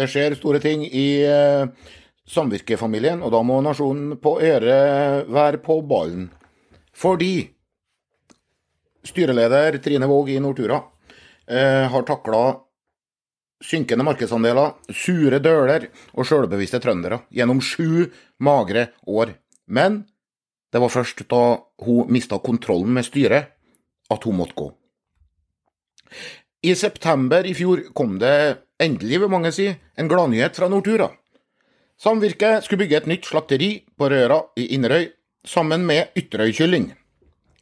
Det skjer store ting i eh, samvirkefamilien, og da må nasjonen på Øre være på ballen. Fordi styreleder Trine Våg i Nortura eh, har takla synkende markedsandeler, sure døler og sjølbevisste trøndere gjennom sju magre år. Men det var først da hun mista kontrollen med styret, at hun måtte gå. I september i fjor kom det endelig, vil mange si, en gladnyhet fra Nortura. Samvirket skulle bygge et nytt slakteri på Røra i Inderøy, sammen med Ytterøy kylling.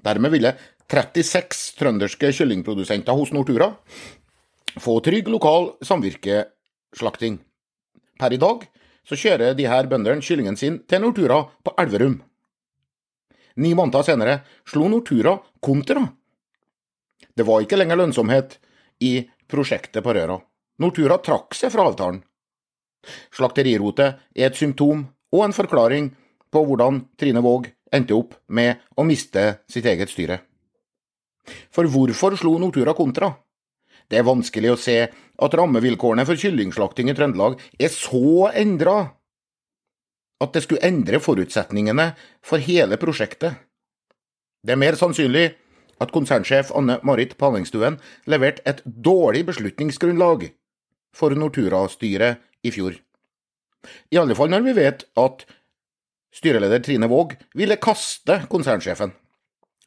Dermed ville 36 trønderske kyllingprodusenter hos Nortura få trygg lokal samvirkeslakting. Per i dag så kjører de her bøndene kyllingen sin til Nortura på Elverum. Ni måneder senere slo Nortura kontra. Det var ikke lenger lønnsomhet i prosjektet på Røra. Nortura trakk seg fra avtalen. Slakterirotet er et symptom og en forklaring på hvordan Trine Våg endte opp med å miste sitt eget styre. For hvorfor slo Nortura kontra? Det er vanskelig å se at rammevilkårene for kyllingslakting i Trøndelag er så endra at det skulle endre forutsetningene for hele prosjektet. Det er mer sannsynlig at konsernsjef Anne Marit Palengstuen leverte et dårlig beslutningsgrunnlag for Nortura-styret i fjor. I alle fall når vi vet at styreleder Trine Våg ville kaste konsernsjefen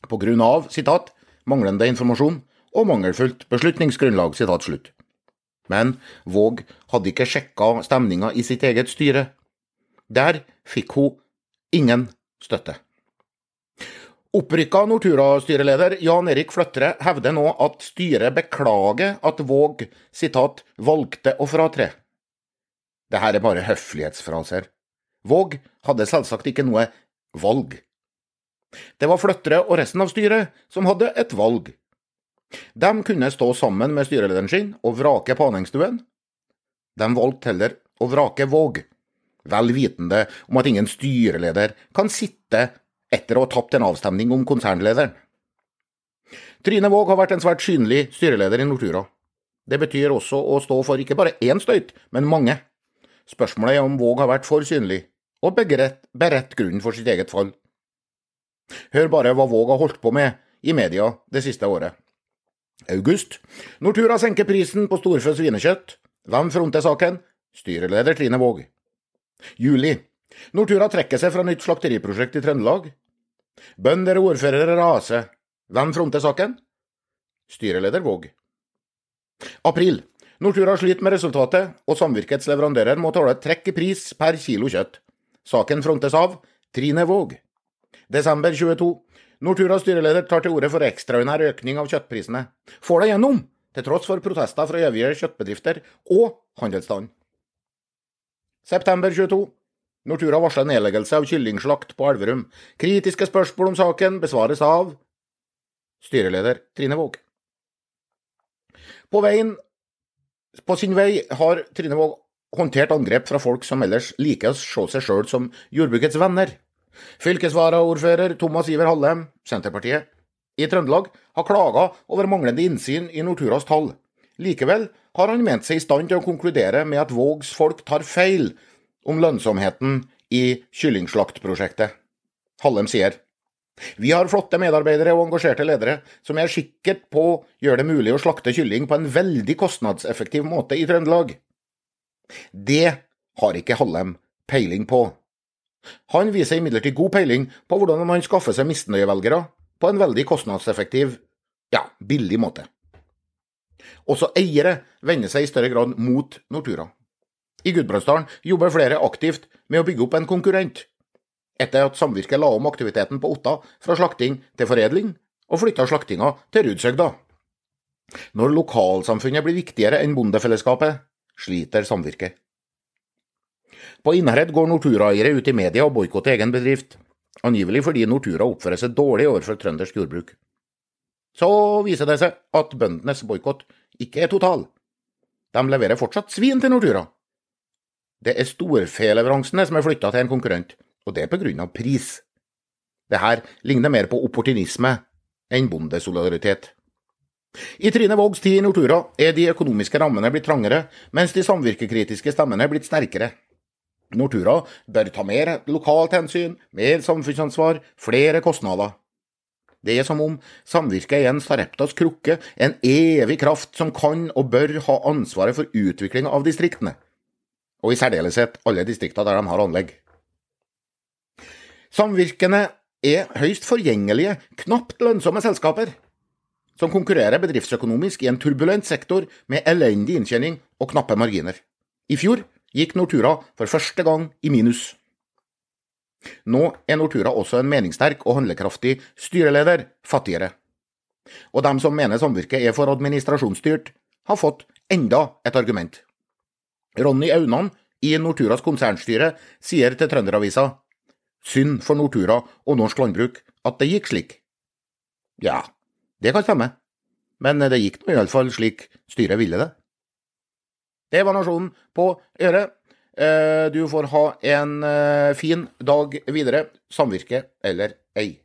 på grunn av sitat, 'manglende informasjon' og mangelfullt beslutningsgrunnlag. Sitat slutt. Men Våg hadde ikke sjekka stemninga i sitt eget styre. Der fikk hun ingen støtte. Opprykka Nortura-styreleder Jan Erik Fløttere hevder nå at styret beklager at Våg sitat, 'valgte å fratre'. Det her er bare høflighetsfraser. Våg hadde selvsagt ikke noe valg. Det var Fløttere og resten av styret som hadde et valg. De kunne stå sammen med styrelederen sin og vrake Panengstuen. De valgte heller å vrake Våg, vel vitende om at ingen styreleder kan sitte etter å ha tapt en avstemning om konsernlederen. Trine Våg har vært en svært synlig styreleder i Nortura. Det betyr også å stå for ikke bare én støyt, men mange. Spørsmålet er om Våg har vært for synlig, og beredt, beredt grunnen for sitt eget fall. Hør bare hva Våg har holdt på med i media det siste året. August. Nortura senker prisen på storfe svinekjøtt. Hvem fronter saken? Styreleder Trine Våg. Juli. Nortura trekker seg fra nytt slakteriprosjekt i Trøndelag. Bønder og ordførere raser. Hvem fronter saken? Styreleder Våg. April. Nortura sliter med resultatet, og samvirkets leverandører må tåle trekk i pris per kilo kjøtt. Saken frontes av Trine Våg. Desember 22. Norturas styreleder tar til orde for ekstraordinær økning av kjøttprisene. Får det gjennom, til tross for protester fra øvrige kjøttbedrifter og handelsstand. September 22. Nortura varsler nedleggelse av kyllingslakt på Elverum. Kritiske spørsmål om saken besvares av styreleder Trine Våg. På, veien, på sin vei har Trine Våg håndtert angrep fra folk som ellers liker å se seg sjøl som jordbrukets venner. Fylkesvaraordfører Thomas Iver Hallem, Senterpartiet, i Trøndelag har klaga over manglende innsyn i Norturas tall. Likevel har han ment seg i stand til å konkludere med at Vågs folk tar feil om lønnsomheten i kyllingslaktprosjektet. Hallem sier vi har flotte medarbeidere og engasjerte ledere som er sikkert på gjør det mulig å slakte kylling på en veldig kostnadseffektiv måte i Trøndelag. Det har ikke Hallem peiling på. Han viser imidlertid god peiling på hvordan man skaffer seg misnøyevelgere på en veldig kostnadseffektiv, ja, billig måte. Også eiere vender seg i større grad mot Nortura. I Gudbrandsdalen jobber flere aktivt med å bygge opp en konkurrent, etter at samvirket la om aktiviteten på Otta fra slakting til foredling, og flytta slaktinga til Rudshøgda. Når lokalsamfunnet blir viktigere enn bondefellesskapet, sliter samvirket. På Innherred går Nortura-eiere ut i media og boikotter egen bedrift, angivelig fordi Nortura oppfører seg dårlig overfor trøndersk jordbruk. Så viser det seg at bøndenes boikott ikke er total. De leverer fortsatt svin til Nortura. Det er storfeleveransene som er flytta til en konkurrent, og det er på grunn av pris. Det her ligner mer på opportunisme enn bondesolidaritet. I Trine Vågs tid i Nortura er de økonomiske rammene blitt trangere, mens de samvirkekritiske stemmene er blitt sterkere. Nortura bør ta mer lokalt hensyn, mer samfunnsansvar, flere kostnader. Det er som om samvirket er en Sareptas krukke, en evig kraft som kan og bør ha ansvaret for utvikling av distriktene, og i særdeleshet alle distrikter der de har anlegg. Samvirkene er høyst forgjengelige, knapt lønnsomme selskaper som konkurrerer bedriftsøkonomisk i en turbulent sektor med elendig inntjening og knappe marginer. I fjor gikk Nortura for første gang i minus. Nå er Nortura også en meningssterk og handlekraftig styreleder fattigere. Og dem som mener samvirket er for administrasjonsstyrt, har fått enda et argument. Ronny Aunan i Norturas konsernstyre sier til Trønderavisa synd for Nortura og norsk landbruk at det gikk slik. Ja, det kan stemme, men det gikk nå iallfall slik styret ville det. Det var Nasjonen på øret. Eh, du får ha en eh, fin dag videre, samvirke eller ei.